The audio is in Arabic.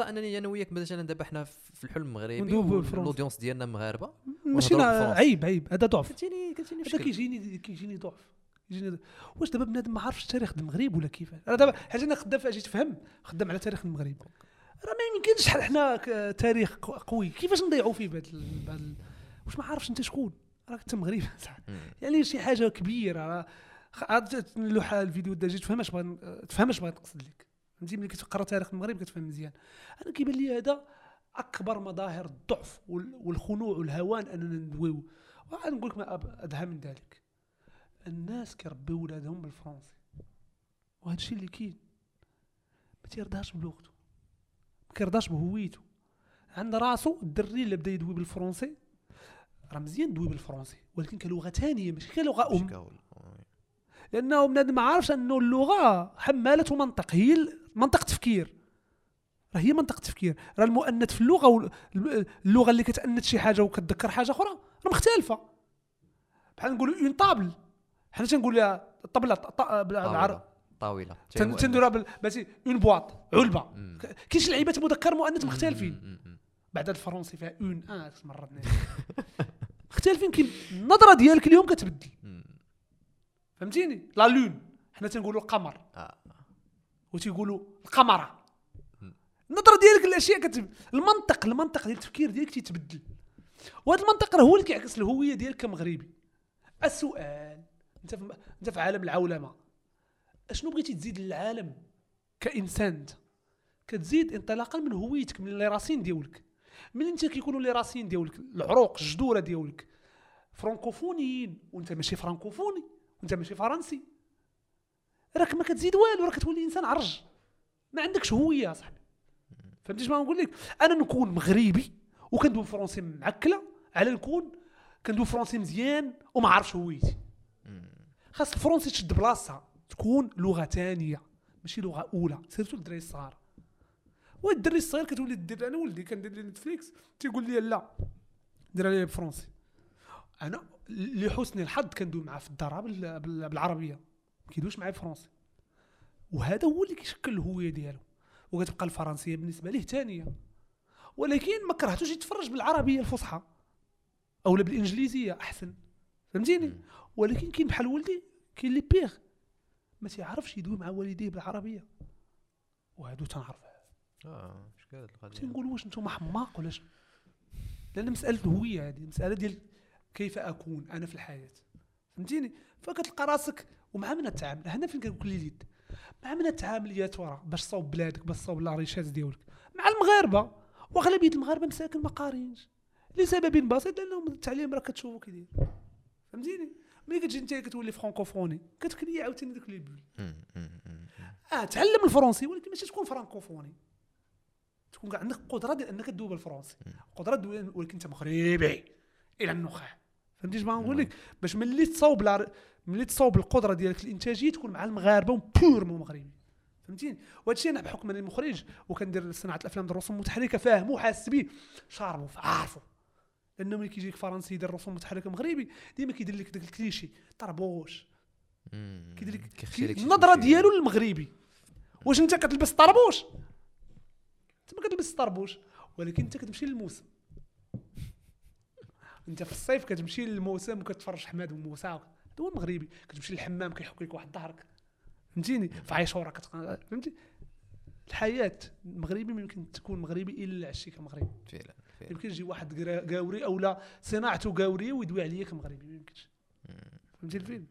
فرصه أنني أنا وياك مثلا دابا حنا في الحلم المغربي. والأودينس ديالنا مغاربة. ماشي. عيب عيب هذا ضعف. كتجيني كتجيني مشكل. كيجيني كيجيني ضعف. كيجيني. واش دابا بنادم ما عارفش تاريخ المغرب ولا كيفاش أنا دابا حاجة أنا خدام فيها تفهم خدام على تاريخ المغرب. راه ما يمكنش شحال حنا تاريخ قوي. كيفاش نضيعوا فيه بهذا بهذا واش ما عارفش أنت شكون. راك أنت مغربي. يعني شي حاجة كبيرة. راه اللوحه الفيديو دا جيت تفهم اش بغا تفهم اش بغا نقصد لك. فهمتي؟ ملي كتقرا تاريخ المغرب كتفهم مزيان. أنا كيبان لي هذا أكبر مظاهر الضعف وال- والخنوع والهوان أننا ندويو. وعاد نقول لك ما أدهى من ذلك. الناس كيربيو ولادهم بالفرنسي. وهذا الشيء اللي كاين. ما تيرضاش بلغته ما كيرضاش بهويته عند راسو الدري اللي بدا يدوي بالفرنسي راه مزيان دوي بالفرنسي. ولكن كلغة ثانية ماشي كلغة أم. لأنه بنادم ما عارفش أنه اللغة حمالة منطق. هي منطق تفكير. راه هي منطق تفكير. راه المؤنث في اللغة اللغة اللي كتأنث شي حاجة وكتذكر حاجة أخرى راه مختلفة. بحال نقولوا une table حنا تنقول لها الطبله بالعرب طاولة تن- تنديرها بال- باسي une boîte علبة. كاين شي لعيبات مذكر مؤنث مختلفين. بعد الفرنسي فيها un آه مرضنا مختلفين كاين النظرة ديالك اليوم كتبدل. فهمتيني؟ لا لون حنا تنقولوا القمر. آه. وتيقولوا القمرة. النظرة ديالك الاشياء كتب المنطق المنطق ديال التفكير ديالك تيتبدل. وهذا المنطق راه هو اللي كيعكس الهوية ديالك كمغربي. السؤال انت في انت في عالم العولمة أشنو بغيتي تزيد للعالم كإنسان أنت؟ كتزيد انطلاقا من هويتك من لي راسين ديالك. من أنت كيكونوا لي راسين ديالك العروق الجذوره ديالك. فرانكوفونيين وأنت ماشي فرانكوفوني وأنت ماشي فرنسي. راك ما كتزيد والو راك كتولي إنسان عرج. ما عندكش هوية صاحبي. فهمتي شنو نقول لك؟ أنا نكون مغربي وكندوي فرونسي معكلة على نكون كندوي فرونسي مزيان وما عارفش هويتي. خاص الفرونسي تشد بلاصتها تكون لغة ثانية ماشي لغة أولى سيرتو الدراري الصغار. والدري الصغير كتولي دير أنا ولدي كندير لي Netflix تيقول لي لا دير لي بالفرونسي أنا لحسن الحظ كندوي معاه في الدار بال- بال- بالعربية. ما كيدويش معايا بالفرونسي وهذا هو اللي كيشكل الهوية ديالو. وكتبقى الفرنسية بالنسبة ليه ثانية ولكن ما كرهتوش يتفرج بالعربية الفصحى. أولا بالإنجليزية أحسن. فهمتيني. ولكن كاين بحال ولدي كاين اللي بيغ. ما تيعرفش يدوي مع والديه بالعربية. وهادو تنعرف آه مشكل القضية تنقول واش أنتم حماق ولا شنو؟ لأن مسألة الهوية هذه مسألة ديال كيف أكون أنا في الحياة. فهمتيني؟ فكتلقى راسك ومع من تتعامل هنا فين كنقول لي اليد؟ مع من تتعامل يا ترى باش تصاوب بلادك باش تصاوب لا ريشاز ديالك. مع المغاربة. وأغلبية المغاربة مساكن ما قارينش. لسبب بسيط لأنهم التعليم راه كتشوفو كيدير فهمتيني؟ ملي كتجي أنت كتولي فرانكوفوني كتكلي عاوتاني داك les boules. آه تعلم الفرنسي ولكن ماشي تكون فرانكوفوني. تكون عندك قدرة ديال أنك تدوي بالفرنسي قدرة ولكن أنت مغربي. إلى النخاع. فهمتي اش بغا نقول لك باش ملي تصاوب لا- ملي تصاوب القدرة ديالك الإنتاجية تكون مع المغاربة purement مغربي فهمتيني؟ وهذا الشيء أنا بحكم اني مخرج وكندير صناعة الأفلام ديال الرسوم المتحركة فاهمو حاس بيه شاربو عارفو لأنه ملي كيجيك فرنسي يدير رسوم متحركه مغربي ديما كيدير لك داك الكليشي طربوش. كيدير لك النظرة ديالو للمغربي. واش أنت كتلبس طربوش؟ أنت ما كتلبس طربوش ولكن أنت كتمشي للموسم. انت في الصيف كتمشي للموسم وكتفرج حماد وموسى هذا هو المغربي كتمشي للحمام كيحك لك واحد ظهرك فهمتيني؟ في عاشوره. فهمتي؟ الحياة المغربي ما يمكن تكون مغربي إلا عشتي كمغربي فعلا فعلا. يمكن يجي واحد قاوري أو لا صناعته قاوريه ويدوي عليا كمغربي ما يمكنش. فهمتي الفيلم؟